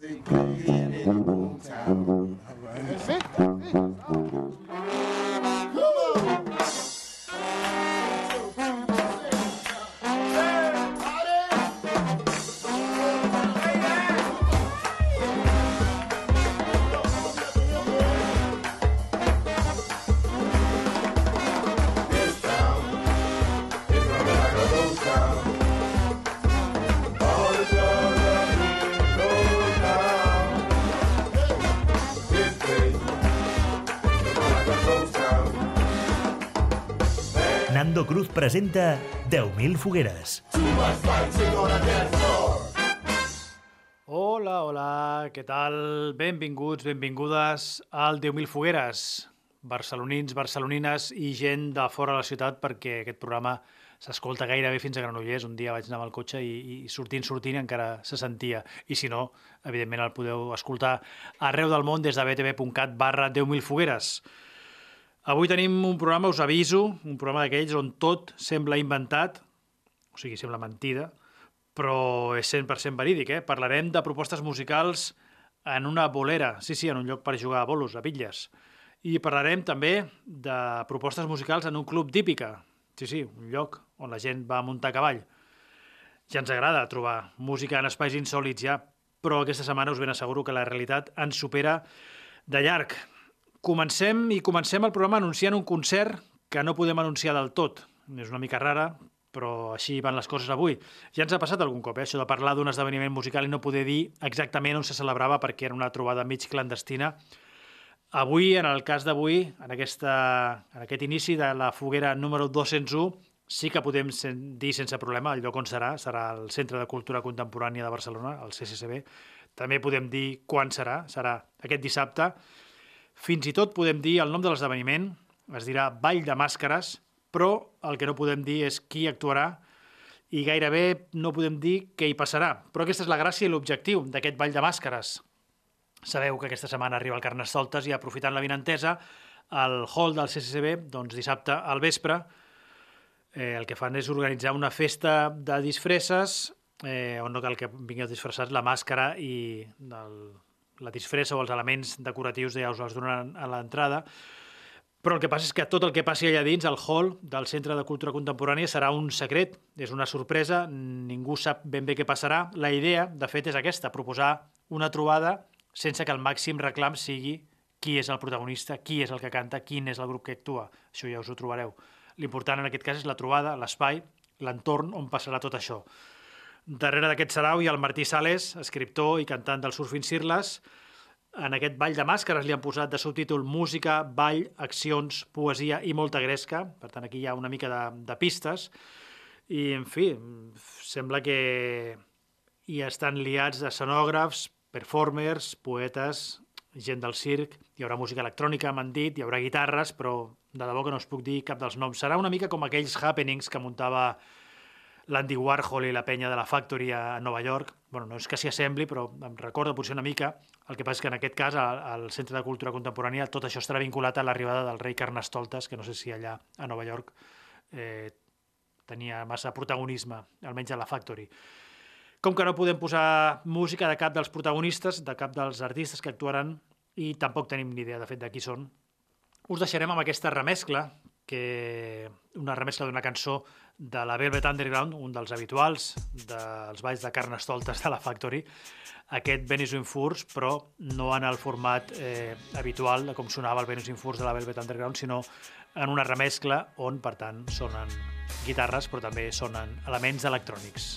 That's it. Presenta 10.000 fogueres. Hola, hola, què tal? Benvinguts, benvingudes al 10.000 fogueres. Barcelonins, barcelonines i gent de fora de la ciutat perquè aquest programa s'escolta gairebé fins a Granollers. Un dia vaig anar amb el cotxe i, i sortint, sortint encara se sentia. I si no, evidentment el podeu escoltar arreu del món des de btv.cat barra 10.000 fogueres. Avui tenim un programa, us aviso, un programa d'aquells on tot sembla inventat, o sigui, sembla mentida, però és 100% verídic, eh? Parlarem de propostes musicals en una bolera, sí, sí, en un lloc per jugar a bolos, a bitlles. I parlarem també de propostes musicals en un club típica, sí, sí, un lloc on la gent va muntar cavall. Ja ens agrada trobar música en espais insòlids ja, però aquesta setmana us ben asseguro que la realitat ens supera de llarg. Comencem i comencem el programa anunciant un concert que no podem anunciar del tot. És una mica rara, però així van les coses avui. Ja ens ha passat algun cop, eh, això de parlar d'un esdeveniment musical i no poder dir exactament on se celebrava perquè era una trobada mig clandestina. Avui, en el cas d'avui, en, aquesta, en aquest inici de la foguera número 201, sí que podem dir sense problema el lloc on serà, serà el Centre de Cultura Contemporània de Barcelona, el CCCB. També podem dir quan serà, serà aquest dissabte, fins i tot podem dir el nom de l'esdeveniment, es dirà Ball de Màscares, però el que no podem dir és qui actuarà i gairebé no podem dir què hi passarà. Però aquesta és la gràcia i l'objectiu d'aquest Ball de Màscares. Sabeu que aquesta setmana arriba el Carnestoltes i aprofitant la vinentesa, al hall del CCCB, doncs dissabte al vespre, eh, el que fan és organitzar una festa de disfresses eh, on no cal que vingueu disfressats la màscara i del, la disfressa o els elements decoratius ja us els donen a l'entrada, però el que passa és que tot el que passi allà dins, al hall del Centre de Cultura Contemporània, serà un secret, és una sorpresa, ningú sap ben bé què passarà. La idea, de fet, és aquesta, proposar una trobada sense que el màxim reclam sigui qui és el protagonista, qui és el que canta, quin és el grup que actua. Això ja us ho trobareu. L'important en aquest cas és la trobada, l'espai, l'entorn on passarà tot això. Darrere d'aquest sarau hi ha el Martí Sales, escriptor i cantant del Surfing Sirles. En aquest ball de màscares li han posat de subtítol Música, ball, accions, poesia i molta gresca. Per tant, aquí hi ha una mica de, de pistes. I, en fi, sembla que hi estan liats escenògrafs, performers, poetes, gent del circ, hi haurà música electrònica, m'han dit, hi haurà guitarres, però de debò que no us puc dir cap dels noms. Serà una mica com aquells happenings que muntava l'Andy Warhol i la penya de la Factory a Nova York. bueno, no és que s'hi assembli, però em recorda potser una mica. El que passa és que en aquest cas, al, al Centre de Cultura Contemporània, tot això estarà vinculat a l'arribada del rei Carnestoltes, que no sé si allà a Nova York eh, tenia massa protagonisme, almenys a la Factory. Com que no podem posar música de cap dels protagonistes, de cap dels artistes que actuaran, i tampoc tenim ni idea, de fet, de qui són, us deixarem amb aquesta remescla, que una remescla d'una cançó de la Velvet Underground, un dels habituals dels balls de carnestoltes de la Factory, aquest Venus in Furs, però no en el format eh, habitual de com sonava el Venus in Furs de la Velvet Underground, sinó en una remescla on, per tant, sonen guitarres, però també sonen elements electrònics.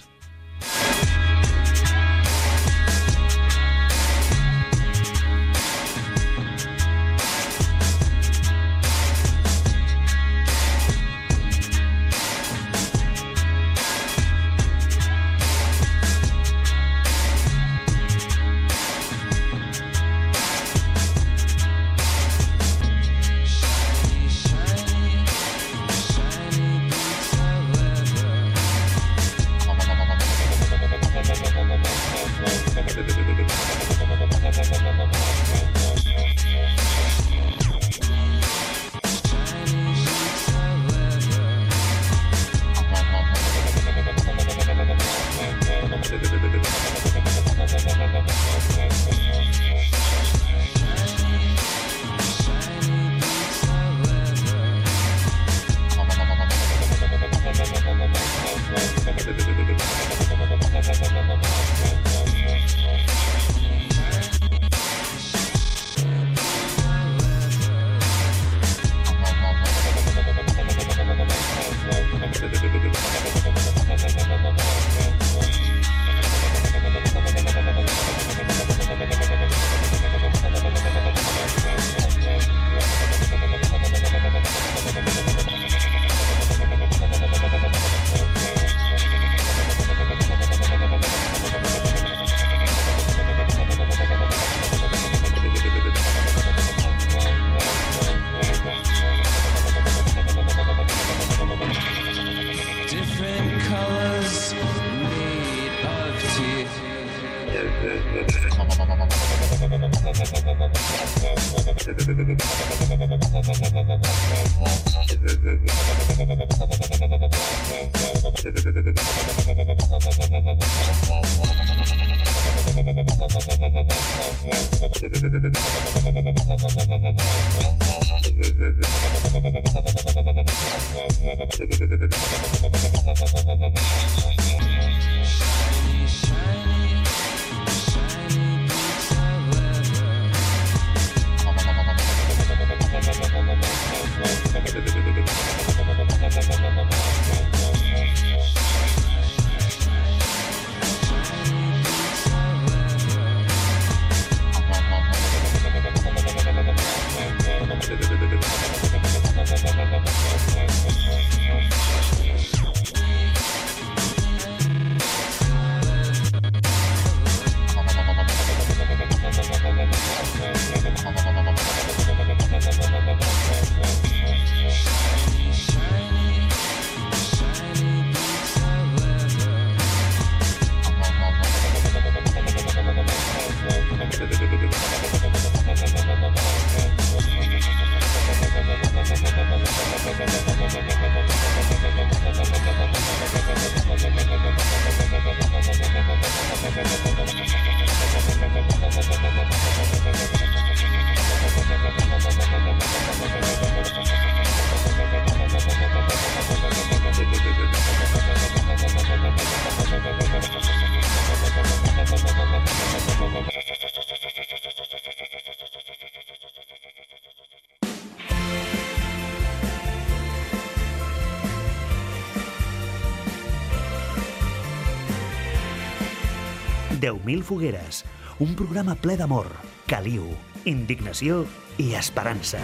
10.000 fogueres, un programa ple d'amor, caliu, indignació i esperança.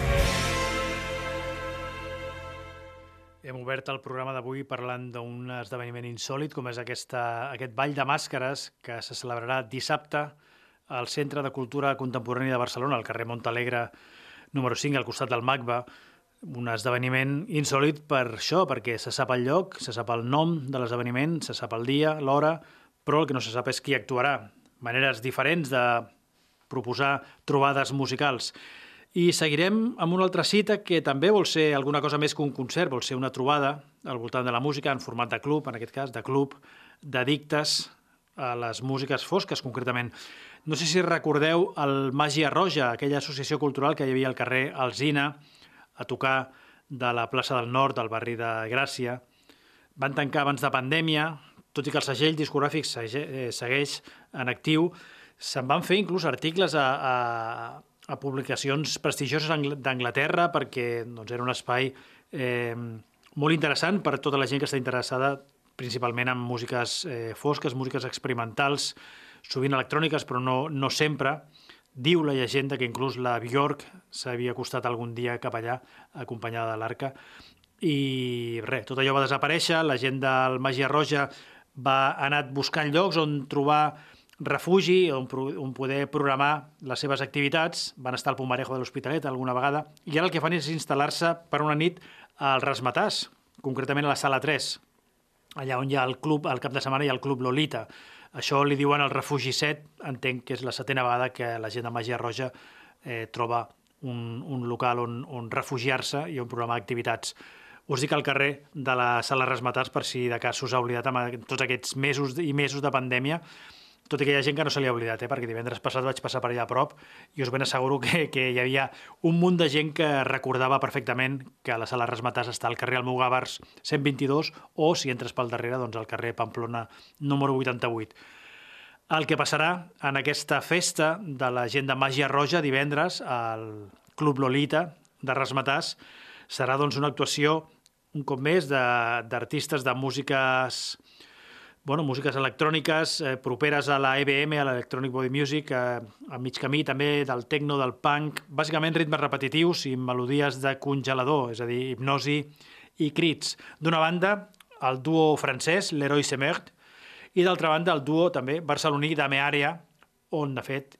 Hem obert el programa d'avui parlant d'un esdeveniment insòlid com és aquesta, aquest ball de màscares que se celebrarà dissabte al Centre de Cultura Contemporània de Barcelona, al carrer Montalegre número 5, al costat del MACBA, un esdeveniment insòlid per això, perquè se sap el lloc, se sap el nom de l'esdeveniment, se sap el dia, l'hora, però el que no se sap és qui actuarà. Maneres diferents de proposar trobades musicals. I seguirem amb una altra cita que també vol ser alguna cosa més que un concert, vol ser una trobada al voltant de la música en format de club, en aquest cas, de club, d'addictes a les músiques fosques, concretament. No sé si recordeu el Màgia Roja, aquella associació cultural que hi havia al carrer Alzina, a tocar de la plaça del Nord, del barri de Gràcia. Van tancar abans de pandèmia, tot i que el segell discogràfic eh, segueix en actiu, se'n van fer inclús articles a, a, a publicacions prestigioses d'Anglaterra perquè doncs, era un espai eh, molt interessant per a tota la gent que està interessada principalment en músiques eh, fosques, músiques experimentals, sovint electròniques, però no, no sempre. Diu la llegenda que inclús la Bjork s'havia acostat algun dia cap allà, acompanyada de l'arca. I res, tot allò va desaparèixer, la gent del Màgia Roja va anar buscant llocs on trobar refugi, on, on poder programar les seves activitats. Van estar al Pumarejo de l'Hospitalet alguna vegada, i ara el que fan és instal·lar-se per una nit al Rasmatàs, concretament a la sala 3, allà on hi ha el club, al cap de setmana hi ha el club Lolita. Això li diuen el refugi 7, entenc que és la setena vegada que la gent de Màgia Roja eh, troba un, un local on, on refugiar-se i on programar activitats us dic al carrer de la sala Resmatats per si de cas us ha oblidat amb tots aquests mesos i mesos de pandèmia, tot i que hi ha gent que no se li ha oblidat, eh? perquè divendres passat vaig passar per allà a prop i us ben asseguro que, que hi havia un munt de gent que recordava perfectament que la sala Resmatàs està al carrer Almogàvers 122 o, si entres pel darrere, doncs al carrer Pamplona número 88. El que passarà en aquesta festa de la gent de Màgia Roja divendres al Club Lolita de Resmatàs serà doncs, una actuació un cop més, d'artistes de, de músiques bueno, músiques electròniques eh, properes a la EBM, a l'Electronic Body Music, eh, a mig camí també del techno, del punk, bàsicament ritmes repetitius i melodies de congelador, és a dir, hipnosi i crits. D'una banda, el duo francès, l'Heroi Semert, i d'altra banda, el duo també barceloní d'Ameàrea, on, de fet,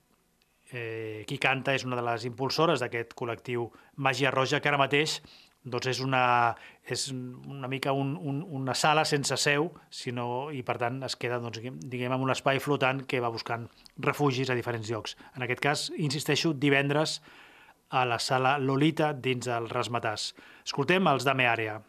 eh, qui canta és una de les impulsores d'aquest col·lectiu Màgia Roja, que ara mateix doncs és una, és una mica un, un, una sala sense seu, sinó, i per tant es queda doncs, diguem, en un espai flotant que va buscant refugis a diferents llocs. En aquest cas, insisteixo, divendres a la sala Lolita dins del Rasmatàs. Escoltem els Dame Àrea.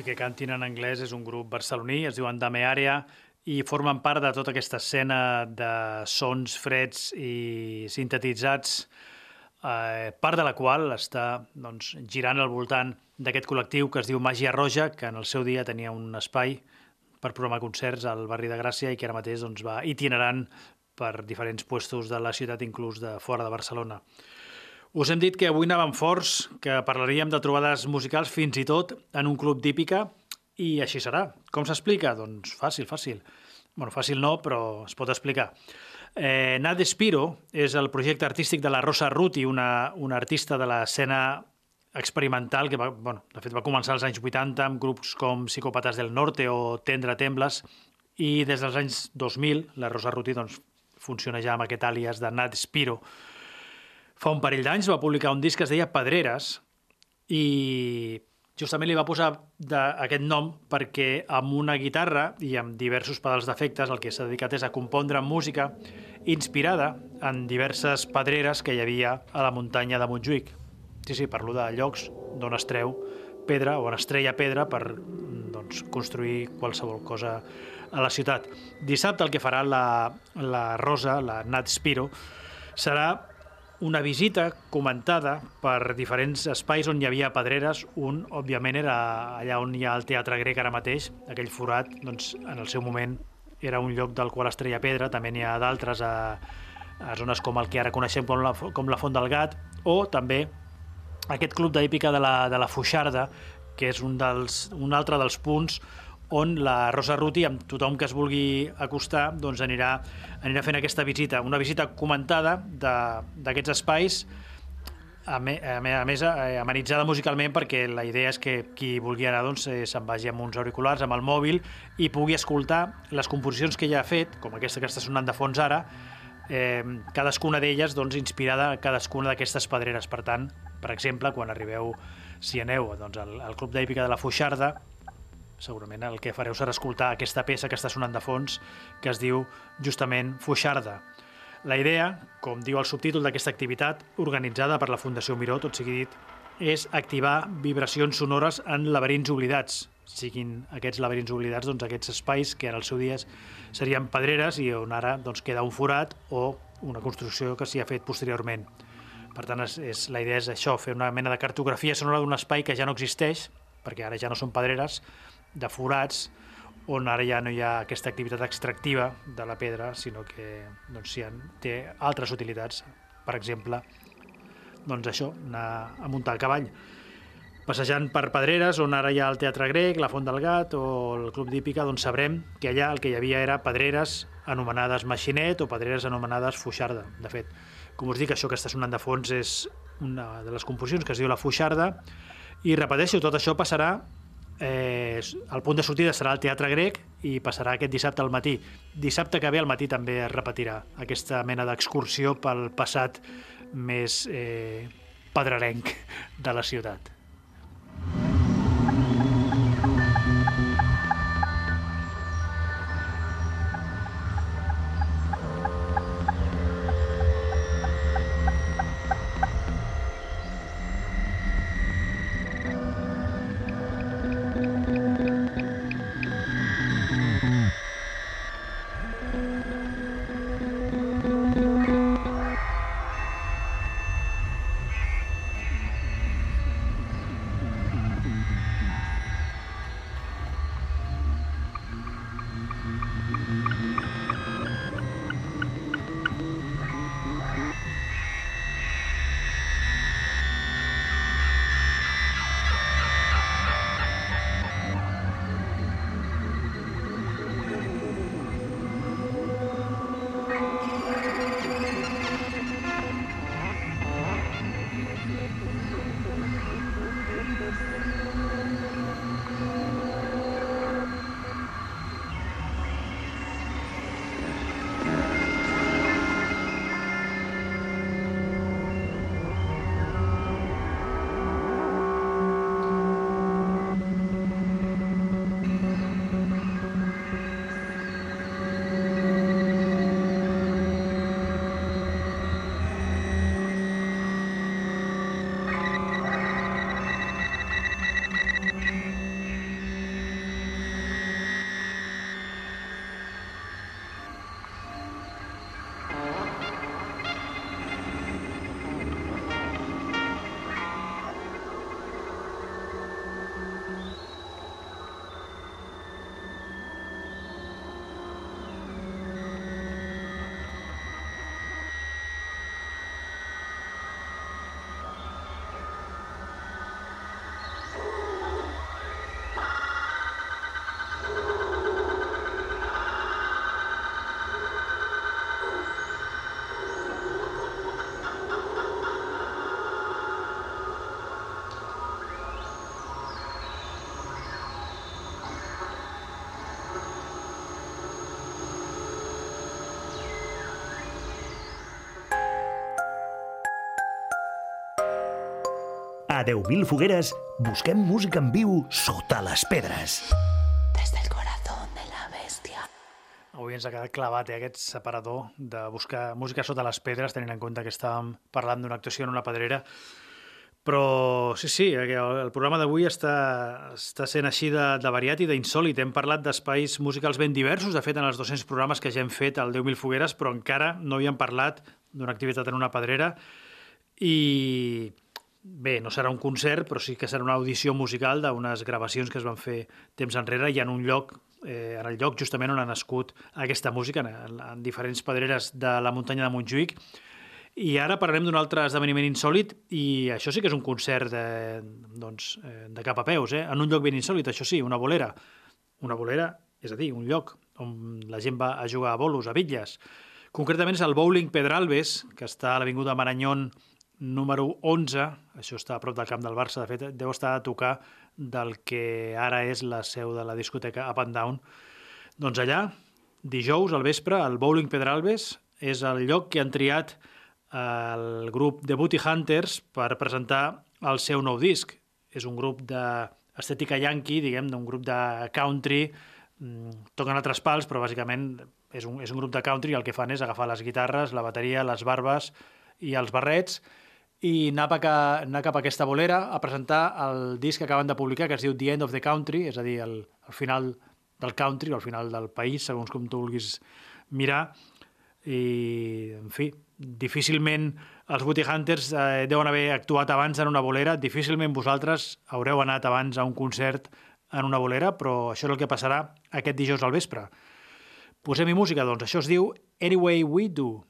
Que cantin en anglès és un grup barceloní, es diuen Dame Àrea, i formen part de tota aquesta escena de sons freds i sintetitzats, eh, part de la qual està doncs, girant al voltant d'aquest col·lectiu que es diu Màgia Roja, que en el seu dia tenia un espai per programar concerts al barri de Gràcia i que ara mateix doncs, va itinerant per diferents puestos de la ciutat, inclús de fora de Barcelona. Us hem dit que avui anàvem forts, que parlaríem de trobades musicals fins i tot en un club d'hípica, i així serà. Com s'explica? Doncs fàcil, fàcil. bueno, fàcil no, però es pot explicar. Eh, Nat Spiro és el projecte artístic de la Rosa Ruti, una, una artista de l'escena experimental que va, bueno, de fet va començar als anys 80 amb grups com Psicòpates del Norte o Tendre Tembles i des dels anys 2000 la Rosa Ruti doncs, funciona ja amb aquest àlies de Nat Spiro. Fa un parell d'anys va publicar un disc que es deia Pedreres i justament li va posar de, aquest nom perquè amb una guitarra i amb diversos pedals d'efectes el que s'ha dedicat és a compondre música inspirada en diverses pedreres que hi havia a la muntanya de Montjuïc. Sí, sí, parlo de llocs d'on es treu pedra o on es treia pedra per doncs, construir qualsevol cosa a la ciutat. Dissabte el que farà la, la Rosa, la Nat Spiro, serà una visita comentada per diferents espais on hi havia pedreres. Un, òbviament, era allà on hi ha el Teatre Grec ara mateix, aquell forat, doncs, en el seu moment era un lloc del qual es treia pedra, també n'hi ha d'altres a, a zones com el que ara coneixem com la, com la Font del Gat, o també aquest club d'hípica de, la, de la Fuixarda, que és un, dels, un altre dels punts on la Rosa Ruti, amb tothom que es vulgui acostar, doncs anirà, anirà fent aquesta visita, una visita comentada d'aquests espais, a, me, a, me, a més eh, amenitzada musicalment perquè la idea és que qui vulgui anar doncs, eh, se'n vagi amb uns auriculars, amb el mòbil i pugui escoltar les composicions que ja ha fet, com aquesta que està sonant de fons ara, eh, cadascuna d'elles doncs, inspirada a cadascuna d'aquestes pedreres. Per tant, per exemple, quan arribeu, si aneu doncs, al, al Club d'Hípica de la Fuixarda, segurament el que fareu serà escoltar aquesta peça que està sonant de fons, que es diu justament Fuixarda. La idea, com diu el subtítol d'aquesta activitat, organitzada per la Fundació Miró, tot sigui dit, és activar vibracions sonores en laberints oblidats, siguin aquests laberints oblidats doncs, aquests espais que en el seu dia serien pedreres i on ara doncs, queda un forat o una construcció que s'hi ha fet posteriorment. Per tant, és, és, la idea és això, fer una mena de cartografia sonora d'un espai que ja no existeix, perquè ara ja no són pedreres, de forats on ara ja no hi ha aquesta activitat extractiva de la pedra, sinó que doncs, sí, té altres utilitats. Per exemple, doncs això, anar a muntar el cavall. Passejant per Pedreres, on ara hi ha el Teatre Grec, la Font del Gat o el Club d'Hípica, doncs sabrem que allà el que hi havia era pedreres anomenades Maxinet o pedreres anomenades Fuixarda. De fet, com us dic, això que està sonant de fons és una de les composicions que es diu la Fuixarda i repeteixo, tot això passarà Eh, el punt de sortida serà el Teatre Grec i passarà aquest dissabte al matí. Dissabte que ve al matí també es repetirà aquesta mena d'excursió pel passat més eh, pedrerenc de la ciutat. A 10.000 fogueres busquem música en viu sota les pedres. Desde el corazón de la bestia. Avui ens ha quedat clavat eh, aquest separador de buscar música sota les pedres, tenint en compte que estàvem parlant d'una actuació en una pedrera. Però sí, sí, eh, el, el programa d'avui està, està sent així de, de variat i d'insòlit. Hem parlat d'espais musicals ben diversos, de fet, en els 200 programes que ja hem fet al 10.000 fogueres, però encara no havíem parlat d'una activitat en una pedrera i bé, no serà un concert, però sí que serà una audició musical d'unes gravacions que es van fer temps enrere i en un lloc, eh, en el lloc justament on ha nascut aquesta música, en, en diferents pedreres de la muntanya de Montjuïc. I ara parlarem d'un altre esdeveniment insòlid i això sí que és un concert de, doncs, eh, de cap a peus, eh? en un lloc ben insòlid, això sí, una bolera. Una bolera, és a dir, un lloc on la gent va a jugar a bolos, a bitlles. Concretament és el Bowling Pedralbes, que està a l'Avinguda Maranyón número 11, això està a prop del camp del Barça, de fet, deu estar a tocar del que ara és la seu de la discoteca Up and Down. Doncs allà, dijous al vespre, el Bowling Pedralbes és el lloc que han triat el grup The Booty Hunters per presentar el seu nou disc. És un grup d'estètica yankee, diguem, d'un grup de country, mm, toquen altres pals, però bàsicament és un, és un grup de country i el que fan és agafar les guitarres, la bateria, les barbes i els barrets i anar, a, anar cap a aquesta bolera a presentar el disc que acaben de publicar que es diu The End of the Country, és a dir, el, el final del country, o el final del país, segons com tu vulguis mirar, i, en fi, difícilment els Booty Hunters eh, deuen haver actuat abans en una bolera, difícilment vosaltres haureu anat abans a un concert en una bolera, però això és el que passarà aquest dijous al vespre. Posem-hi música, doncs. Això es diu Anyway We Do.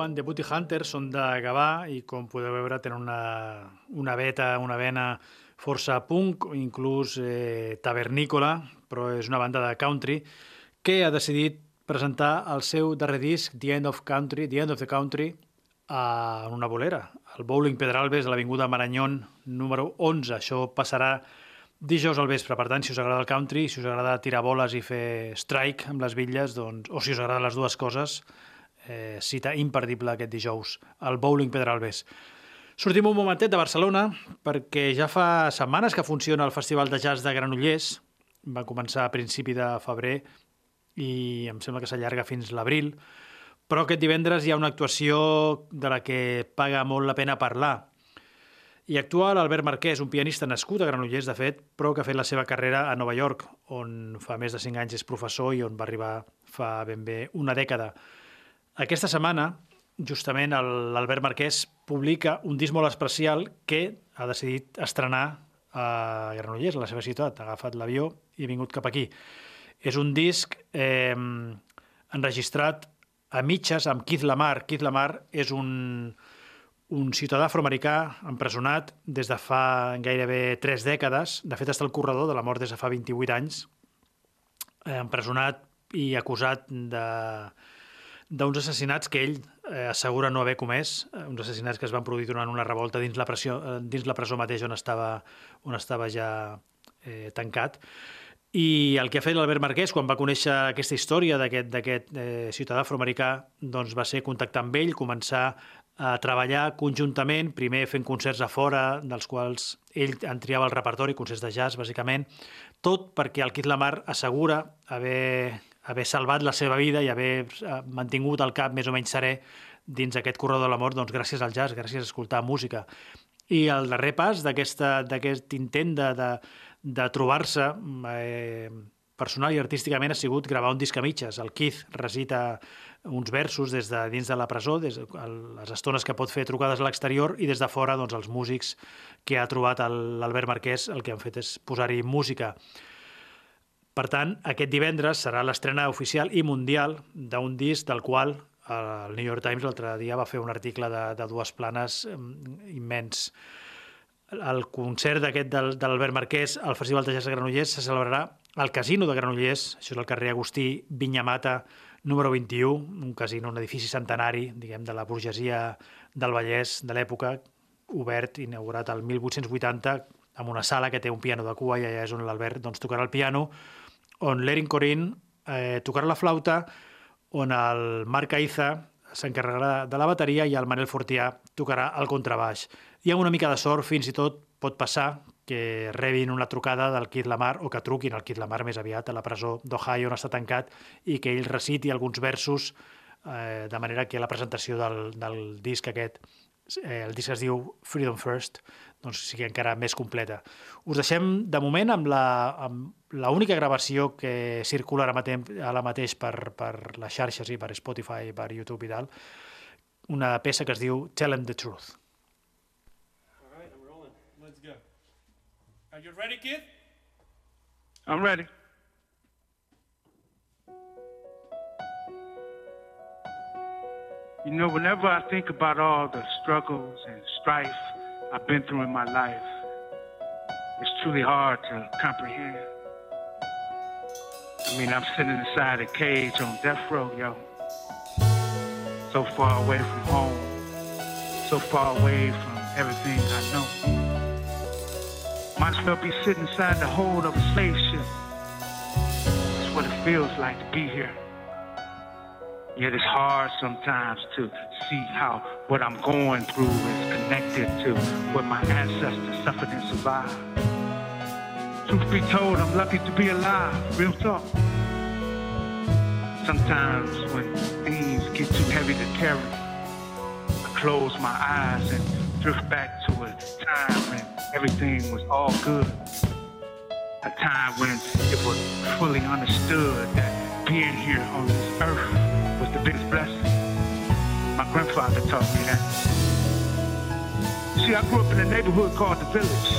Diuen The Booty Hunters, són de Gavà i com podeu veure tenen una, una beta, una vena força punk, inclús eh, tavernícola, però és una banda de country que ha decidit presentar el seu darrer disc, The End of Country, The End of the Country, a una bolera, al Bowling Pedralbes, a l'Avinguda Maranyón, número 11. Això passarà dijous al vespre. Per tant, si us agrada el country, si us agrada tirar boles i fer strike amb les bitlles, doncs, o si us agraden les dues coses, eh, cita imperdible aquest dijous, al Bowling Pedralbes. Sortim un momentet de Barcelona perquè ja fa setmanes que funciona el Festival de Jazz de Granollers. Va començar a principi de febrer i em sembla que s'allarga fins l'abril. Però aquest divendres hi ha una actuació de la que paga molt la pena parlar. Hi actua l'Albert Marquès, un pianista nascut a Granollers, de fet, però que ha fet la seva carrera a Nova York, on fa més de 5 anys és professor i on va arribar fa ben bé una dècada. Aquesta setmana, justament, l'Albert Marquès publica un disc molt especial que ha decidit estrenar a Granollers, a la seva ciutat. Ha agafat l'avió i ha vingut cap aquí. És un disc eh, enregistrat a mitges amb Keith Lamar. Keith Lamar és un, un ciutadà afroamericà empresonat des de fa gairebé tres dècades. De fet, està al corredor de la mort des de fa 28 anys. Eh, empresonat i acusat de d'uns assassinats que ell eh, assegura no haver comès, eh, uns assassinats que es van produir durant una revolta dins la, pressió, eh, dins la presó mateix on estava, on estava ja eh, tancat. I el que ha fet l'Albert Marquès quan va conèixer aquesta història d'aquest eh, ciutadà afroamericà doncs va ser contactar amb ell, començar a treballar conjuntament, primer fent concerts a fora, dels quals ell en triava el repertori, concerts de jazz, bàsicament, tot perquè el Kit Lamar assegura haver, haver salvat la seva vida i haver eh, mantingut el cap més o menys serè dins aquest corredor de la mort doncs, gràcies al jazz, gràcies a escoltar música. I el darrer pas d'aquest intent de, de, de trobar-se eh, personal i artísticament ha sigut gravar un disc a mitges. El Keith recita uns versos des de dins de la presó, des de les estones que pot fer trucades a l'exterior i des de fora doncs, els músics que ha trobat l'Albert Marquès el que han fet és posar-hi música. Per tant, aquest divendres serà l'estrena oficial i mundial d'un disc del qual eh, el New York Times l'altre dia va fer un article de, de dues planes eh, immens. El concert d'aquest l'Albert Marquès al Festival de Jazz de Granollers se celebrarà al Casino de Granollers, això és el carrer Agustí Vinyamata, número 21, un casino, un edifici centenari, diguem, de la burgesia del Vallès de l'època, obert, inaugurat el 1880, amb una sala que té un piano de cua i allà és on l'Albert doncs, tocarà el piano, on l'Erin Corin eh, tocarà la flauta, on el Marc Aiza s'encarregarà de la bateria i el Manel Fortià tocarà el contrabaix. I amb una mica de sort, fins i tot pot passar que rebin una trucada del Kid Lamar o que truquin al Kid Lamar més aviat a la presó d'Ohio on està tancat i que ell reciti alguns versos eh, de manera que la presentació del, del disc aquest eh, el disc es diu Freedom First, doncs sigui encara més completa. Us deixem de moment amb la, amb la única gravació que circula ara mateix, ara mateix per, per les xarxes i per Spotify, per YouTube i tal, una peça que es diu Tell 'em the Truth. All right, I'm rolling. Let's go. Are you ready, kid? I'm ready. You know, whenever I think about all the struggles and strife I've been through in my life, it's truly hard to comprehend. I mean, I'm sitting inside a cage on death row, yo. So far away from home, so far away from everything I know. Might as well be sitting inside the hold of a slave ship. That's what it feels like to be here. Yet it's hard sometimes to see how what I'm going through is connected to what my ancestors suffered and survived. Truth be told, I'm lucky to be alive. Real talk. Sometimes when things get too heavy to carry, I close my eyes and drift back to a time when everything was all good. A time when it was fully understood that being here on this earth the biggest blessing. My grandfather taught me that. See, I grew up in a neighborhood called the Village,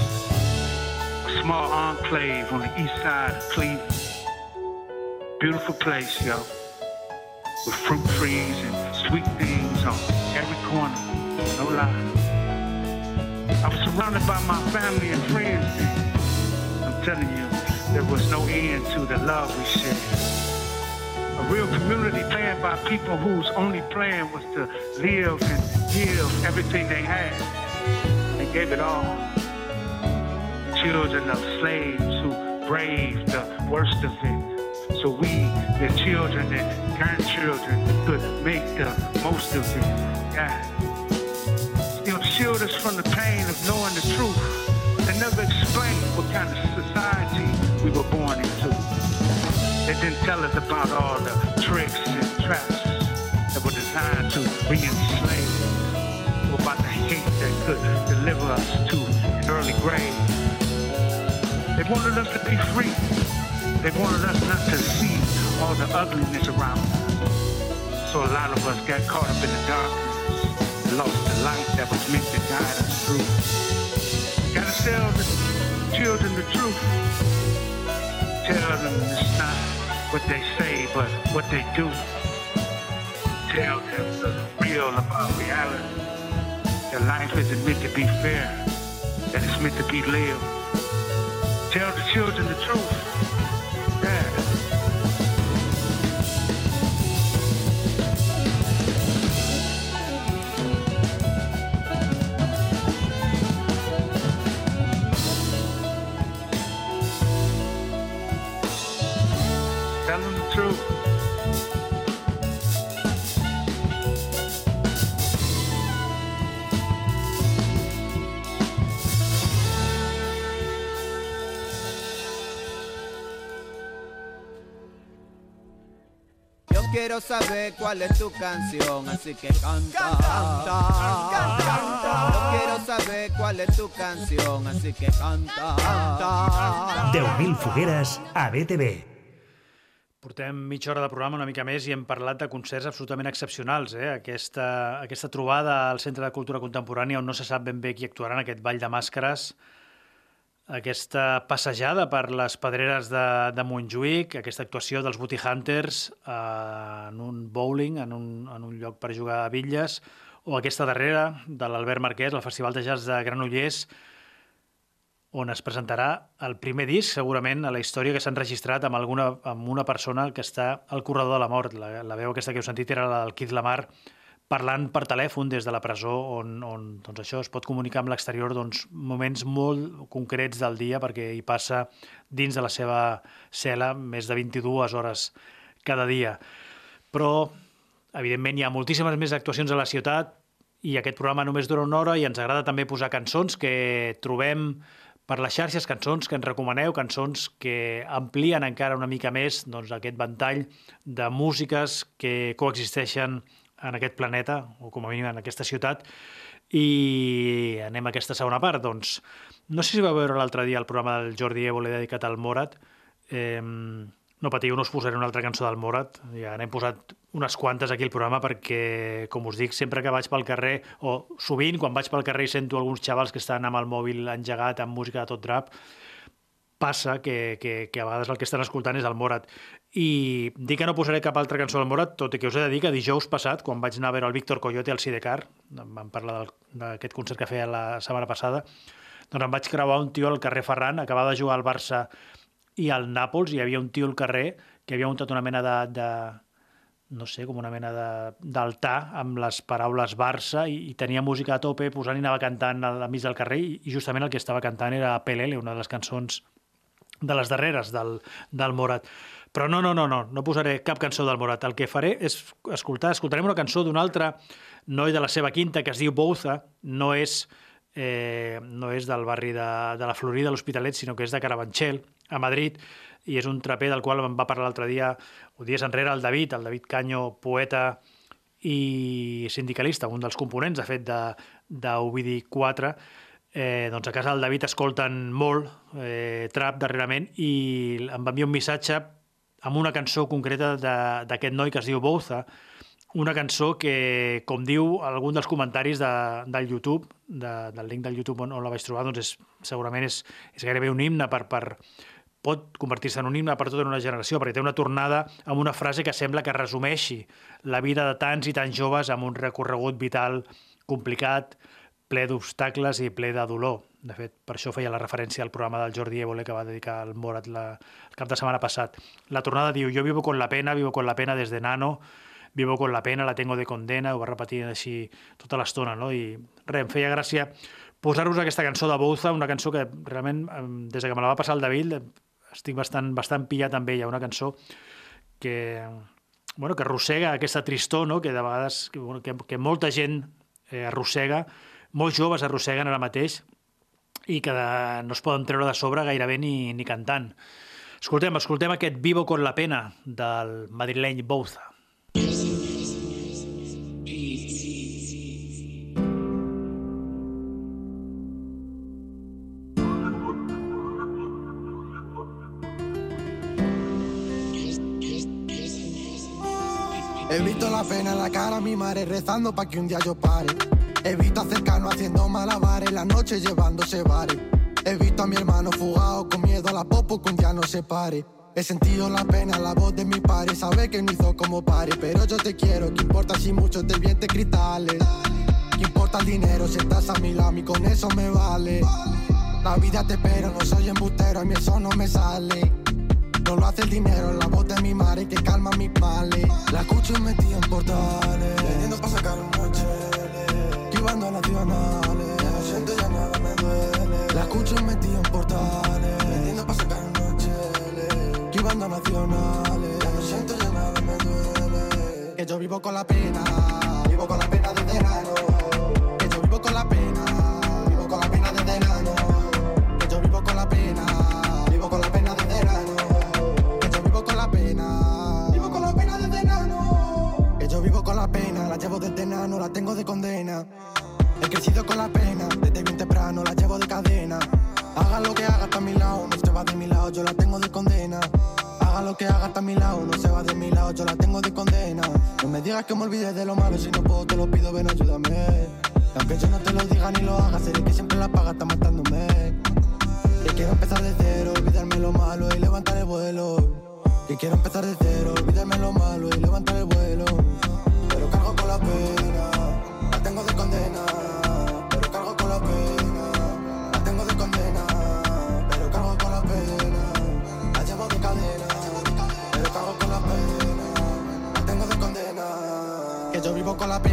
a small enclave on the east side of Cleveland. Beautiful place, yo, with fruit trees and sweet things on every corner. No lie. I was surrounded by my family and friends. I'm telling you, there was no end to the love we shared. A real community planned by people whose only plan was to live and give everything they had. They gave it all. Children of slaves who braved the worst of it. So we, their children and grandchildren, could make the most of it. Yeah. Still shield us from the pain of knowing the truth and never explain what kind of society we were born into. They didn't tell us about all the tricks and traps that were designed to re-enslave, or about the hate that could deliver us to an early grave. They wanted us to be free. They wanted us not to see all the ugliness around us. So a lot of us got caught up in the darkness and lost the light that was meant to guide us through. Gotta tell the children the truth. Tell them it's not what they say, but what they do. Tell them the real about reality. That life isn't meant to be fair, that it's meant to be lived. Tell the children the truth. Quiero saber cuál es tu canción, así que canta, canta, canta. Yo quiero saber cuál es tu canción, así que canta, canta. 10.000 fogueres a BTV. Portem mitja hora de programa, una mica més, i hem parlat de concerts absolutament excepcionals. Eh? Aquesta, aquesta trobada al Centre de Cultura Contemporània on no se sap ben bé qui actuarà en aquest ball de màscares, aquesta passejada per les pedreres de, de Montjuïc, aquesta actuació dels Booty Hunters eh, en un bowling, en un, en un lloc per jugar a bitlles, o aquesta darrera de l'Albert Marquès, el Festival de Jazz de Granollers, on es presentarà el primer disc, segurament, a la història que s'ha enregistrat amb, alguna, amb una persona que està al corredor de la mort. La, la veu aquesta que heu sentit era la del Keith Lamar, parlant per telèfon des de la presó, on, on doncs això es pot comunicar amb l'exterior doncs, moments molt concrets del dia, perquè hi passa dins de la seva cel·la més de 22 hores cada dia. Però, evidentment, hi ha moltíssimes més actuacions a la ciutat i aquest programa només dura una hora i ens agrada també posar cançons que trobem per les xarxes, cançons que ens recomaneu, cançons que amplien encara una mica més doncs, aquest ventall de músiques que coexisteixen en aquest planeta, o com a mínim en aquesta ciutat, i anem a aquesta segona part. Doncs, no sé si va veure l'altre dia el programa del Jordi Évole dedicat al Morat. Eh, no patiu, no us posaré una altra cançó del Morat. Ja n'hem posat unes quantes aquí al programa perquè, com us dic, sempre que vaig pel carrer, o sovint quan vaig pel carrer i sento alguns xavals que estan amb el mòbil engegat amb música de tot drap, passa que, que, que a vegades el que estan escoltant és el Morat. I dic que no posaré cap altra cançó del Morat, tot i que us he de dir que dijous passat, quan vaig anar a veure el Víctor Coyote al Sidecar, vam parlar d'aquest concert que feia la setmana passada, doncs em vaig creuar un tio al carrer Ferran, acabava de jugar al Barça i al Nàpols, i hi havia un tio al carrer que havia muntat una mena de, de no sé, com una mena d'altar amb les paraules Barça i, i tenia música a tope, posant i anava cantant a la mig del carrer i, i justament el que estava cantant era Pelele, una de les cançons de les darreres del, del Morat. Però no, no, no, no, no posaré cap cançó del Morat. El que faré és escoltar, escoltarem una cançó d'un altre noi de la seva quinta que es diu Bouza, no és, eh, no és del barri de, de la Florida, de l'Hospitalet, sinó que és de Carabanchel, a Madrid, i és un traper del qual em va parlar l'altre dia, o dies enrere, el David, el David Canyo, poeta i sindicalista, un dels components, de fet, d'Ovidi 4, eh, doncs a casa del David escolten molt eh, trap darrerament i em va enviar un missatge amb una cançó concreta d'aquest noi que es diu Bouza, una cançó que, com diu algun dels comentaris de, del YouTube, de, del link del YouTube on, on la vaig trobar, doncs és, segurament és, és gairebé un himne per, per, pot convertir-se en un himne per tota una generació, perquè té una tornada amb una frase que sembla que resumeixi la vida de tants i tants joves amb un recorregut vital complicat, ple d'obstacles i ple de dolor. De fet, per això feia la referència al programa del Jordi Évole que va dedicar al Morat la, el cap de setmana passat. La tornada diu, jo vivo con la pena, vivo con la pena desde nano, vivo con la pena, la tengo de condena, ho va repetir així tota l'estona, no? I res, em feia gràcia posar-vos aquesta cançó de Bouza, una cançó que realment, des que me la va passar el David, estic bastant, bastant pillat amb ella, una cançó que, bueno, que arrossega aquesta tristor, no? que de vegades que, que, que molta gent eh, arrossega, molts joves arrosseguen ara mateix i que no es poden treure de sobre gairebé ni, ni cantant. Escoltem, escoltem aquest Vivo con la pena del madrileny Bouza. He visto la pena en la cara a mi madre rezando pa' que un día yo pare. He visto a cercano haciendo malabares, la noche llevándose bares. He visto a mi hermano fugado con miedo a la popo que un día no se pare. He sentido la pena, la voz de mi padre, sabe que no hizo como pare. Pero yo te quiero, que importa si muchos te vientes cristales. ¿Qué importa el dinero si estás a mi lado y con eso me vale? La vida te espera, no soy embustero, a mí eso no me sale. No lo hace el dinero, la voz de mi madre que calma mis males. La escucho metida en portales, vendiendo pa' sacar un Esquivando a nacionales, ya no siento ya nada me duele. La escucho metida en portales, vendiendo pa' sacar un noche. Esquivando a nacionales, no siento ya nada me duele. Que yo vivo con la pena, vivo con la pena desde enano. Que yo vivo con la pena, vivo con la pena desde enano. Que yo vivo con la pena, vivo con la pena desde enano. Que yo vivo con la pena, vivo con la pena desde enano. Que yo vivo con la pena, la llevo desde enano, la tengo de condena. Con la pena, desde bien temprano la llevo de cadena. Haga lo que haga, está a mi lado, no se va de mi lado, yo la tengo de condena. Haga lo que haga, está a mi lado, no se va de mi lado, yo la tengo de condena. No me digas que me olvides de lo malo, si no puedo te lo pido, ven ayúdame. Y aunque yo no te lo diga ni lo haga, seré que siempre la paga, está matándome. Y quiero empezar de cero, olvidarme lo malo y levantar el vuelo. Y quiero empezar de cero, olvidarme lo malo y levantar el vuelo. Con la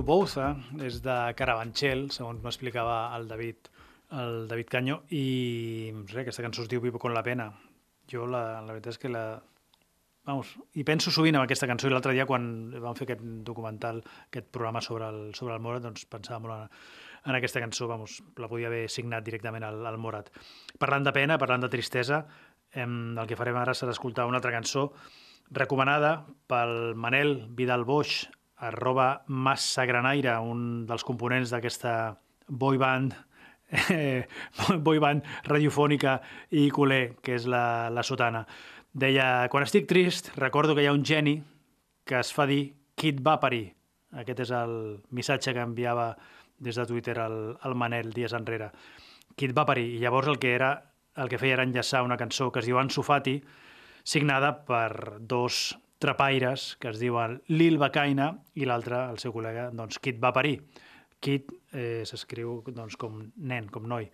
diu Bouza, és de Carabanchel, segons m'explicava el David, el David Canyo, i res, aquesta cançó es diu Vivo con la pena. Jo la, la veritat és que la... Vamos, i penso sovint en aquesta cançó i l'altre dia quan vam fer aquest documental, aquest programa sobre el, sobre el Morat, doncs pensava molt en, en aquesta cançó, vamos, la podia haver signat directament al, al Morat. Parlant de pena, parlant de tristesa, em, el que farem ara serà escoltar una altra cançó recomanada pel Manel Vidal Boix, arroba Massagranaire, un dels components d'aquesta boy band eh, boy band radiofònica i culer, que és la, la sotana. Deia, quan estic trist, recordo que hi ha un geni que es fa dir Kid Vapari. Aquest és el missatge que enviava des de Twitter el, el Manel dies enrere. Kid Vapari. I llavors el que era el que feia era enllaçar una cançó que es diu Ansu Fati, signada per dos trapaires que es diuen Lil Bacaina i l'altre, el seu col·lega, doncs Kid Vapari. Kid eh, s'escriu doncs, com nen, com noi.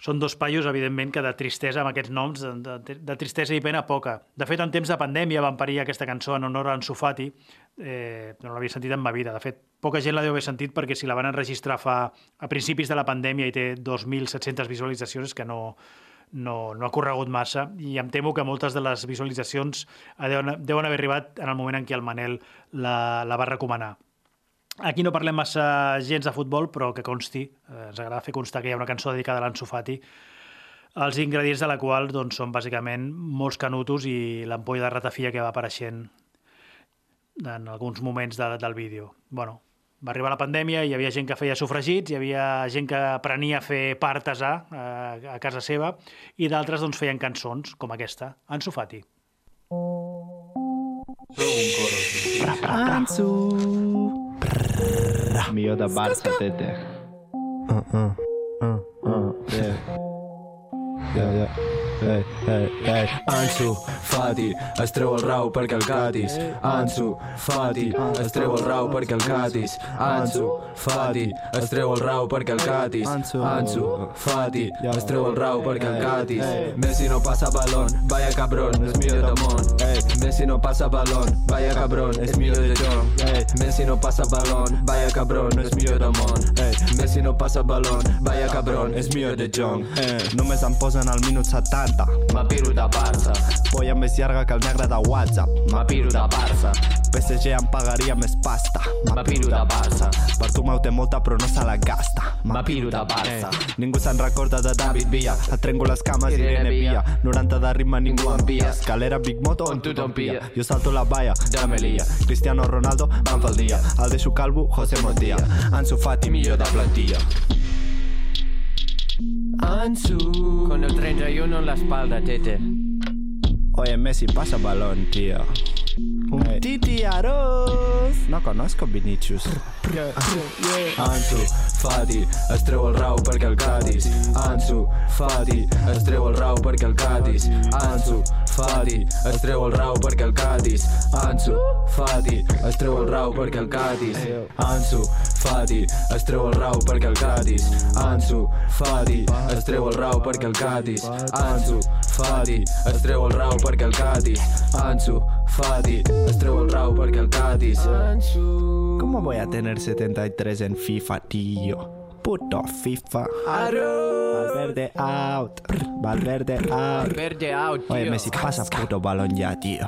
Són dos paios, evidentment, que de tristesa, amb aquests noms, de, de, de tristesa i pena poca. De fet, en temps de pandèmia van parir aquesta cançó en honor a Ansu Fati, eh, no l'havia sentit en ma vida. De fet, poca gent la deu haver sentit perquè si la van enregistrar fa a principis de la pandèmia i té 2.700 visualitzacions, que no, no, no ha corregut massa i em temo que moltes de les visualitzacions deuen, deuen haver arribat en el moment en què el Manel la, la va recomanar. Aquí no parlem massa gens de futbol, però que consti, eh, ens agrada fer constar que hi ha una cançó dedicada a l'Ansu Fati, els ingredients de la qual doncs, són bàsicament molts canutos i l'ampolla de ratafia que va apareixent en alguns moments de, del vídeo. Bueno, va arribar la pandèmia, hi havia gent que feia sofregits, hi havia gent que aprenia a fer pa artesà a, a casa seva i d'altres doncs, feien cançons, com aquesta, Ansu Fati. Millor de Barça, tete. Yeah. Yeah, yeah. Ei, ei, ei. Ansu Fati es treu el rau perquè el catis. Ansu Fati es treu el rau perquè el catis. Ansu Fati es treu el rau perquè el catis. Ansu Fati es treu el rau perquè el catis. Messi no passa balón, vaya cabrón, és millor del món. Messi no passa balón, vaya cabrón, és millor de John. Ei, Messi no passa balón, vaya cabrón, és millor del món. Messi no passa balón, vaya cabrón, és millor de John. Eh, només em posen al minut 70 M'apiro de Barça, Polla més llarga que el negre de WhatsApp m'apiro de Barça, PSG em pagaria més pasta. M'apiro de Barça, Per tu meu té molta però no se la gasta. M'apiro de Barça. Eh, Ningú se'n recorda de David Villa. Et trenco les cames, Irene Irene Villa. Villa. 90 de ritme, ningú envia. Escalera, Big Moto, On tothom pia. Jo salto la valla De Melilla. Cristiano Ronaldo, van pel dia El deixo calvo, José Montilla Ansu Fati, millor de plantilla. Ansu. Con el 31 en la espalda, tete. Oye, Messi, pasa balón, tío. Un Titi Aros. No conozco Vinicius. Ansu Fati es treu el rau perquè el catis. Ansu Fati es treu el rau perquè el catis. Ansu Fati es treu el rau perquè el catis. Ansu Fati es treu el rau perquè el catis. Ansu Fati es treu el rau perquè el catis. Ansu Fati es treu el rau perquè el catis. Ansu Fati es treu el rau perquè el catis. Ansu Fati es treu el rau perquè el catis. Ansu ¿Cómo voy a tener 73 en FIFA, tío? Puto FIFA. Valverde out. Valverde out. Verde out, tío. Oye, Messi, pasa puto balón ya, tío.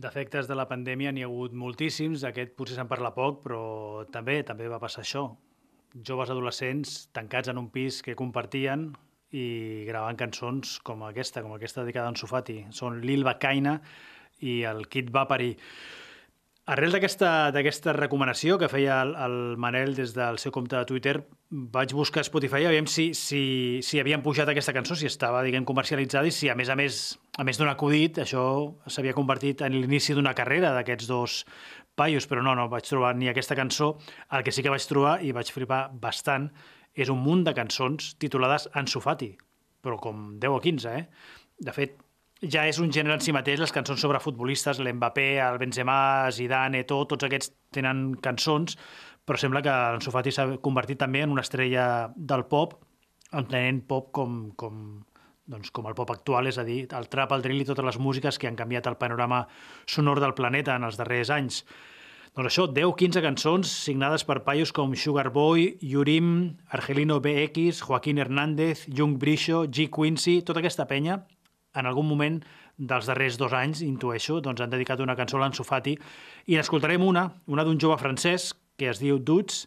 D'efectes de la pandèmia n'hi ha hagut moltíssims, aquest potser se'n parla poc, però també també va passar això. Joves adolescents tancats en un pis que compartien i gravant cançons com aquesta, com aquesta dedicada a en Sofati. Són Lil Bacaina i el Kid Vapari. Arrel d'aquesta recomanació que feia el, el Manel des del seu compte de Twitter, vaig buscar Spotify a veure si, si, si havien pujat aquesta cançó, si estava, diguem, comercialitzada i si, a més a més, a més d'un acudit, això s'havia convertit en l'inici d'una carrera d'aquests dos paios, però no, no vaig trobar ni aquesta cançó. El que sí que vaig trobar, i vaig flipar bastant, és un munt de cançons titulades Ansu Fati, però com 10 o 15, eh? De fet, ja és un gènere en si mateix, les cançons sobre futbolistes, l'Mbappé, el Benzema, Zidane, Eto'o, tots aquests tenen cançons, però sembla que l'Ansu Fati s'ha convertit també en una estrella del pop, entenent pop com, com, doncs, com el pop actual, és a dir, el trap, el drill i totes les músiques que han canviat el panorama sonor del planeta en els darrers anys. Doncs això, 10-15 cançons signades per paios com Sugar Boy, Yurim, Argelino BX, Joaquín Hernández, Young Brisho, G. Quincy, tota aquesta penya, en algun moment dels darrers dos anys, intueixo, doncs han dedicat una cançó a l'Ansu Fati i n'escoltarem una, una d'un jove francès que es diu Duts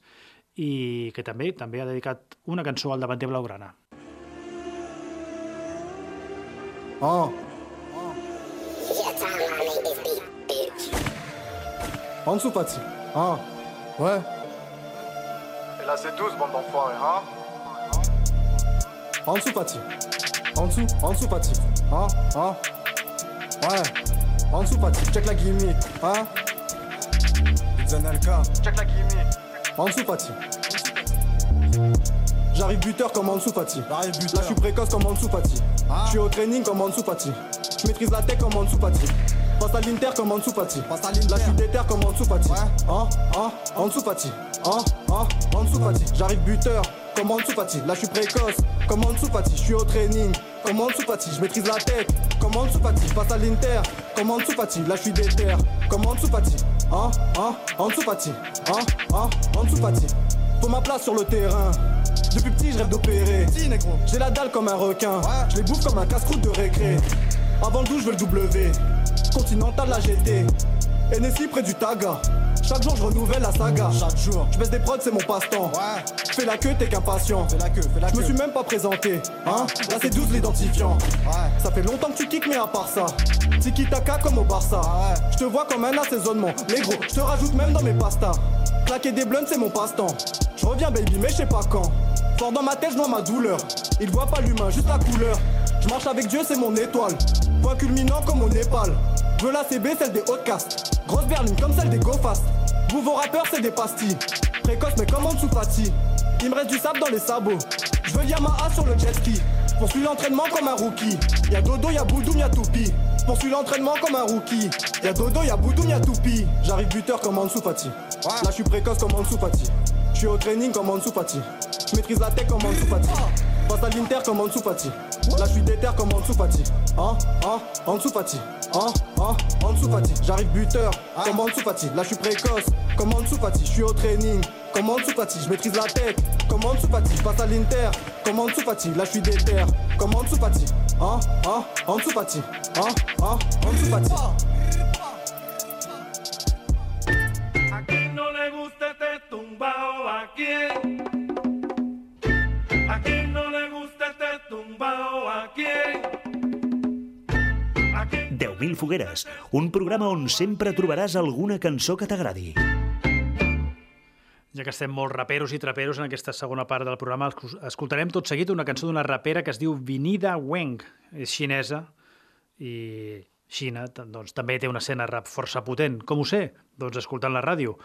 i que també també ha dedicat una cançó al davanter blaugrana. Oh. En dessous, Fati. Ah. Ouais. Et là, c'est 12, bande d'enfoirés, hein En dessous, Fati. En dessous, en dessous, Fati. Ah. Ah. Ouais. En dessous, Fati. Check la gimmick. Hein Zanelka. Check la gimmick. En dessous, Fati. J'arrive buteur comme en dessous, Fati. Là, je suis précoce comme en dessous, Fati. Je suis au training comme Mansou Pati. Je maîtrise la tête comme Mansou Pati. Passe à l'Inter comme Mansou Pati. Passe à La chute des terres comme Mansou Pati. Hein, hein, Mansou Pati. Hein. J'arrive buteur comme Mansou Pati. Là, je suis précoce comme Mansou Pati. Je suis au training comme Mansou Pati. Je maîtrise la tête comme Mansou Pati. Passe à l'Inter comme Mansou Pati. Là, je suis déter comme Mansou Pati. Hein, hein, Mansou Pati. Hein, hein, Mansou Pati. Faut ma place sur le terrain. Depuis petit, je rêve d'opérer. J'ai la dalle comme un requin. Je les bouffe comme un casse-croûte de récré. Avant le 12, je veux le W. Continental, la GT. NSI près du Taga. Chaque jour, je renouvelle la saga. Chaque jour. Je baisse des prods, c'est mon passe-temps. Je fais la queue, t'es qu'impatient. Fais la queue, fais la Je me suis même pas présenté. Hein? Là, c'est 12 l'identifiant. Ça fait longtemps que tu kicks, mais à part ça. Tiki taka comme au Barça. Je te vois comme un assaisonnement. Les gros, je te rajoute même dans mes pastas. Claquer des blunts, c'est mon passe-temps. Je reviens, baby, mais je sais pas quand. Fort dans ma tête, je vois ma douleur. Il voit pas l'humain, juste la couleur. Je marche avec Dieu, c'est mon étoile. Point culminant comme au Népal. Je veux la CB, celle des hautes castes. Grosse berline comme celle des Go Fast. Vous, vos rappeurs, c'est des pastilles. Précoce, mais comme en dessous. Il me reste du sable dans les sabots. Je veux Yamaha sur le jet ski. Poursuis l'entraînement comme un rookie. Y'a Dodo, y'a Boudoum, y'a Toupi. Poursuis l'entraînement comme un rookie. Y'a Dodo, y'a Boudoum, y'a Toupi. J'arrive buteur comme en dessous Fati. Là, je suis précoce comme en dessous Fati. Je suis au training comme dessous Fati. Je maîtrise la tech comme dessous Fati. Passe à l'Inter comme dessous Fati. Là, je suis déter comme dessous Fati. Hein, hein, dessous Fati. Hein, hein. J'arrive buteur comme dessous Fati. Là, je suis précoce comme dessous Fati. Je suis au training comme dessous Fati. Je maîtrise la tech comme dessous Fati. Passe à l'Inter comme dessous Fati. Là, je suis déter comme dessous Fati. Hein, hein, en dessous Fati. Hein, hein. Tumbao a quién. 10.000 fogueres, un programa on sempre trobaràs alguna cançó que t'agradi. Ja que estem molt raperos i traperos en aquesta segona part del programa, escoltarem tot seguit una cançó d'una rapera que es diu Vinida Weng. És xinesa i Xina doncs, també té una escena rap força potent. Com ho sé? Doncs escoltant la ràdio.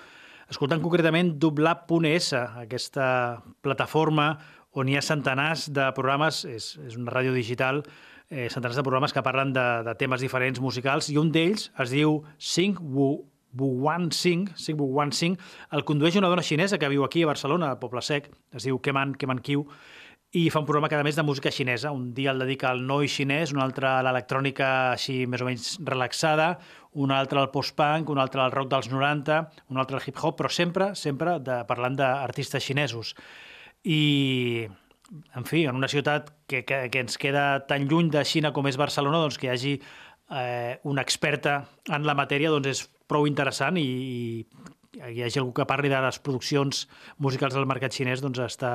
Escoltant concretament dublab.es, aquesta plataforma on hi ha centenars de programes, és, és una ràdio digital, eh, centenars de programes que parlen de, de temes diferents musicals, i un d'ells es diu Sing Wu Buwan Singh, Singh Buwan Singh, el condueix una dona xinesa que viu aquí a Barcelona, a Poble Sec, es diu Keman, Keman Kiu, i fa un programa cada mes de música xinesa. Un dia el dedica al noi xinès, un altre a l'electrònica així més o menys relaxada, un altre al post-punk, un altre al rock dels 90, un altre al hip-hop, però sempre, sempre de, parlant d'artistes xinesos. I, en fi, en una ciutat que, que, que ens queda tan lluny de Xina com és Barcelona, doncs que hi hagi eh, una experta en la matèria doncs és prou interessant i, i hi hagi algú que parli de les produccions musicals del mercat xinès doncs està,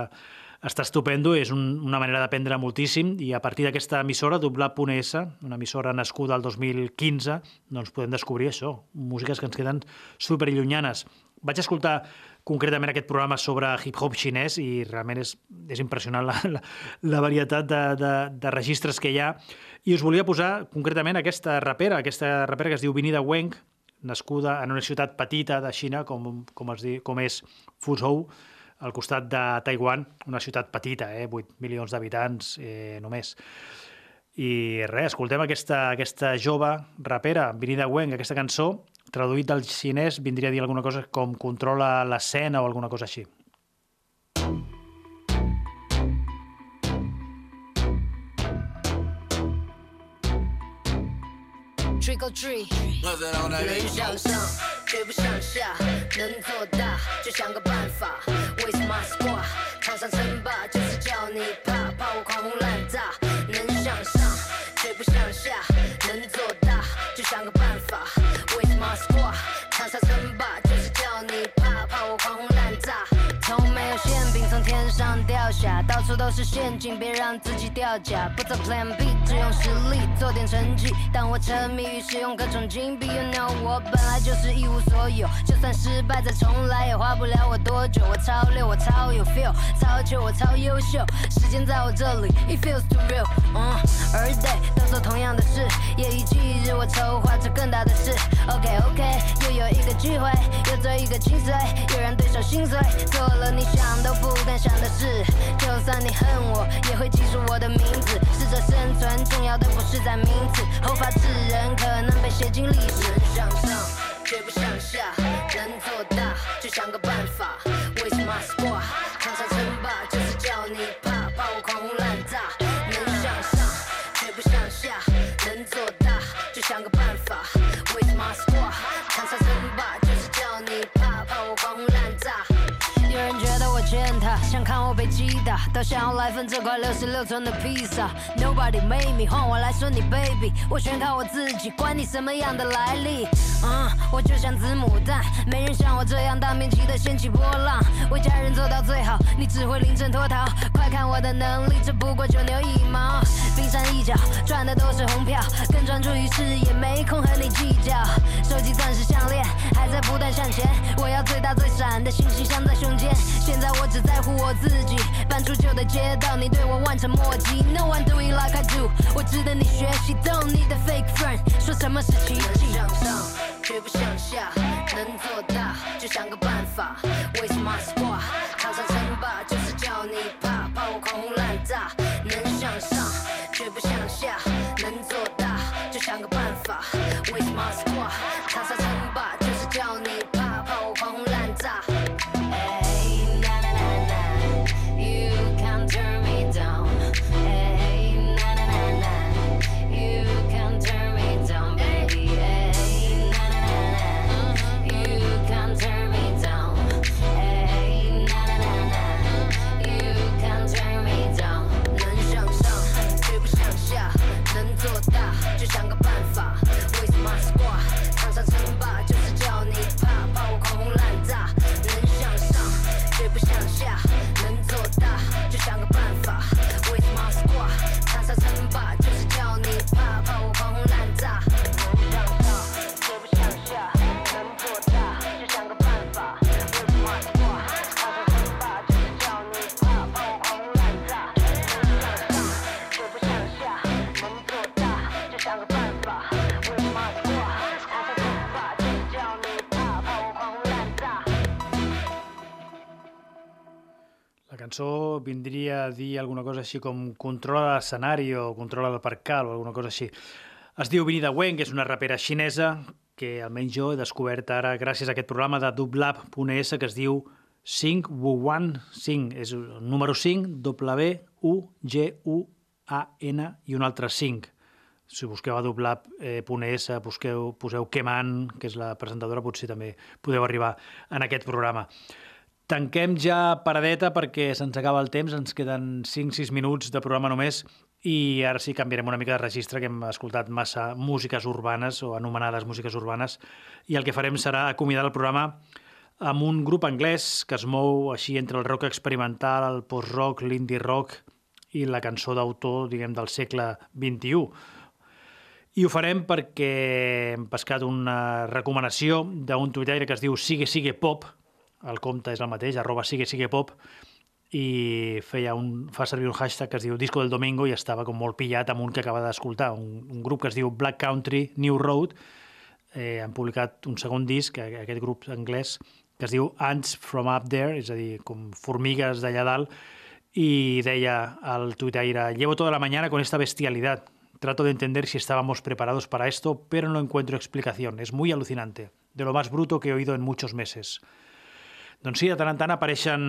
està estupendo, és un, una manera d'aprendre moltíssim i a partir d'aquesta emissora, Doblat.es, una emissora nascuda el 2015, doncs podem descobrir això, músiques que ens queden superllunyanes. Vaig escoltar concretament aquest programa sobre hip-hop xinès i realment és, és impressionant la, la, la varietat de, de, de registres que hi ha. I us volia posar concretament aquesta rapera, aquesta rapera que es diu Vinida Weng, nascuda en una ciutat petita de Xina, com, com, es di, com és Fuzhou, al costat de Taiwan, una ciutat petita, eh? 8 milions d'habitants eh, només. I res, escoltem aquesta, aquesta jove rapera, Vinida Weng, aquesta cançó, traduït del xinès, vindria a dir alguna cosa com controla l'escena o alguna cosa així. Trick or treat，能向上，绝不向下，能做大，就想个办法。With my squad，场上称霸，就是叫你怕，怕我狂轰滥炸。能向上，绝不向下，能做 上掉下，到处都是陷阱，别让自己掉价。不走 Plan B，只用实力做点成绩。当我沉迷于使用各种金币，You know 我本来就是一无所有，就算失败再重来也花不了我多久。我超六，我超有 feel，超球，我超优秀。时间在我这里，It feels too real。嗯，Every day 都做同样的事，夜以继日我筹划着更大的事。OK OK，又有一个机会，又做一个精髓，又让对手心碎，做了你想都不敢想的事。就算你恨我，也会记住我的名字。适者生存，重要的不是在名次，后发制人可能被写进历史。能向上，绝不向下，能做大就想个办法。被击打，都想要来份这块六十六寸的披萨。Nobody made me，换我来说你 baby，我全靠我自己，管你什么样的来历。嗯，我就像子母弹，没人像我这样大面积的掀起波浪，为家人做到最好，你只会临阵脱逃。快看我的能力，这不过九牛一毛，冰山一角，赚的都是红票，更专注于事业，没空和你计较。收集钻石项链还在不断向前，我要最大最闪的星星镶在胸间。现在我只在乎我自己，搬出旧的街道，你对我望尘莫及。No one doing like I do，我值得你学习。Don't need a fake friend，说什么是奇迹？向上，绝不向下，能做大就想个办法。With my 称霸就是叫你怕，怕我狂轰滥炸，能向上。Cançó vindria a dir alguna cosa així com controla l'escenari o controla el percal o alguna cosa així. Es diu Vinida Wen, que és una rapera xinesa que almenys jo he descobert ara gràcies a aquest programa de dublab.es que es diu 5 Wuan 5. És el número 5, W-U-G-U-A-N i un altre 5. Si busqueu a dublab.es, busqueu, poseu Keman, que és la presentadora, potser també podeu arribar en aquest programa. Tanquem ja paradeta perquè se'ns acaba el temps, ens queden 5-6 minuts de programa només i ara sí canviarem una mica de registre que hem escoltat massa músiques urbanes o anomenades músiques urbanes i el que farem serà acomiadar el programa amb un grup anglès que es mou així entre el rock experimental, el post-rock, l'indie rock i la cançó d'autor, diguem, del segle XXI. I ho farem perquè hem pescat una recomanació d'un tuitaire que es diu Sigue Sigue Pop, el compte és el mateix, arroba Sigue Sigue Pop, i feia un, fa servir un hashtag que es diu Disco del Domingo i estava com molt pillat amb un que acaba d'escoltar, un, un grup que es diu Black Country New Road, eh, han publicat un segon disc, aquest grup anglès, que es diu Ants from Up There, és a dir, com formigues d'allà dalt, y deia al tuitaire, llevo toda la mañana con esta bestialidad. Trato de entender si estábamos preparados para esto, pero no encuentro explicación. Es muy alucinante. De lo más bruto que he oído en muchos meses. Doncs sí, de tant en tant apareixen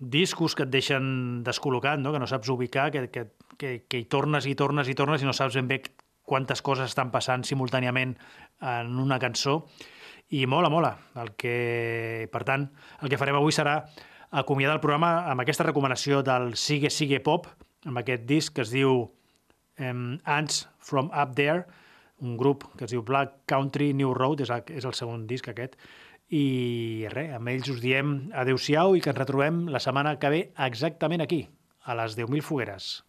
discos que et deixen descol·locat, no? que no saps ubicar, que, que, que, que hi tornes i tornes i tornes i no saps ben bé quantes coses estan passant simultàniament en una cançó. I mola, mola. El que, per tant, el que farem avui serà acomiadar el programa amb aquesta recomanació del Sigue Sigue Pop, amb aquest disc que es diu um, Ants from Up There, un grup que es diu Black Country New Road, és és el segon disc aquest, i res, amb ells us diem adeu-siau i que ens retrobem la setmana que ve exactament aquí, a les 10.000 fogueres.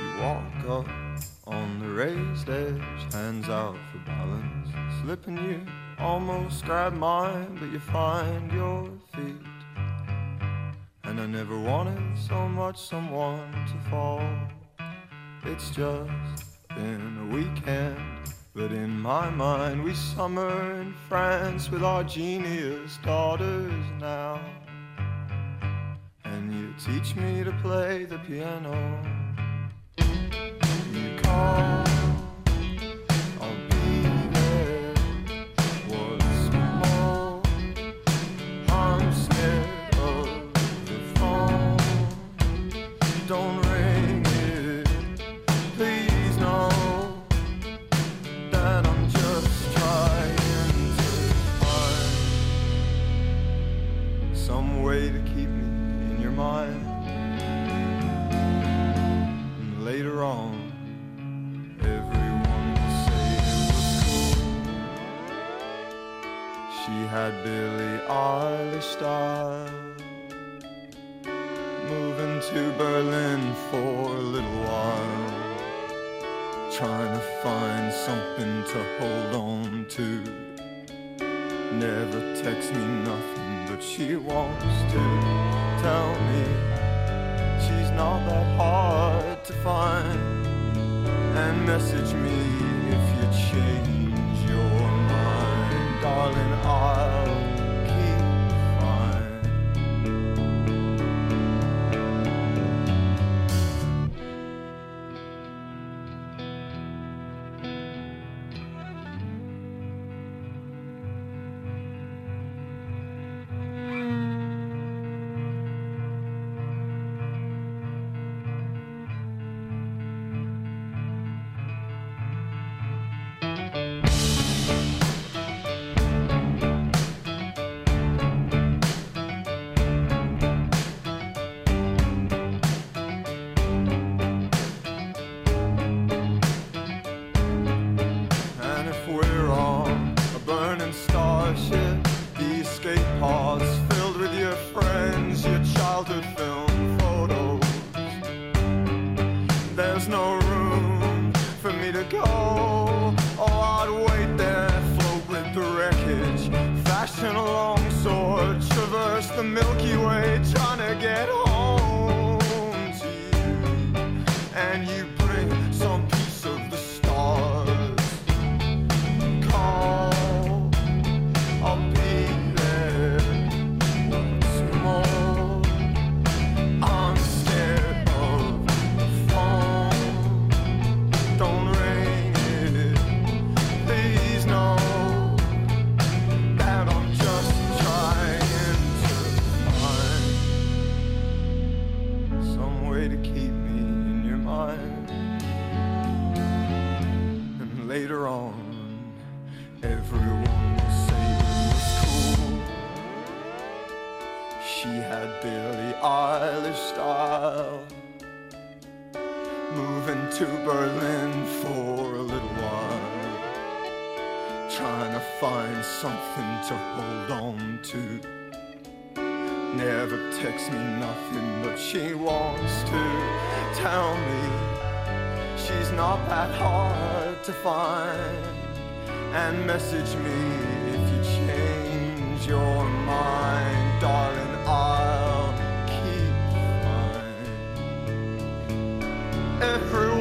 You walk on the raised edge, hands out for balance. Slipping you almost grab mine, but you find your feet. And I never wanted so much someone to fall. It's just been a weekend, but in my mind we summer in France with our genius daughters now. And you teach me to play the piano. You call, are star. Moving to Berlin for a little while. Trying to find something to hold on to. Never texts me nothing, but she wants to tell me she's not that hard to find. And message me if you change your mind, darling. I to hold on to. Never texts me nothing, but she wants to tell me she's not that hard to find. And message me if you change your mind, darling. I'll keep mine. Every